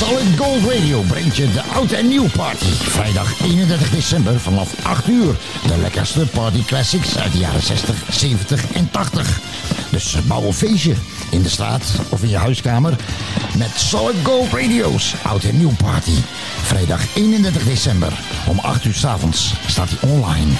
Solid Gold Radio brengt je de oud en nieuw party. Vrijdag 31 december vanaf 8 uur. De lekkerste party classics uit de jaren 60, 70 en 80. Dus bouw een feestje in de straat of in je huiskamer met Solid Gold Radio's oud en nieuw party. Vrijdag 31 december om 8 uur s avonds staat hij online.